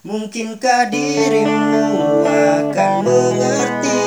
Mungkinkah dirimu akan mengerti?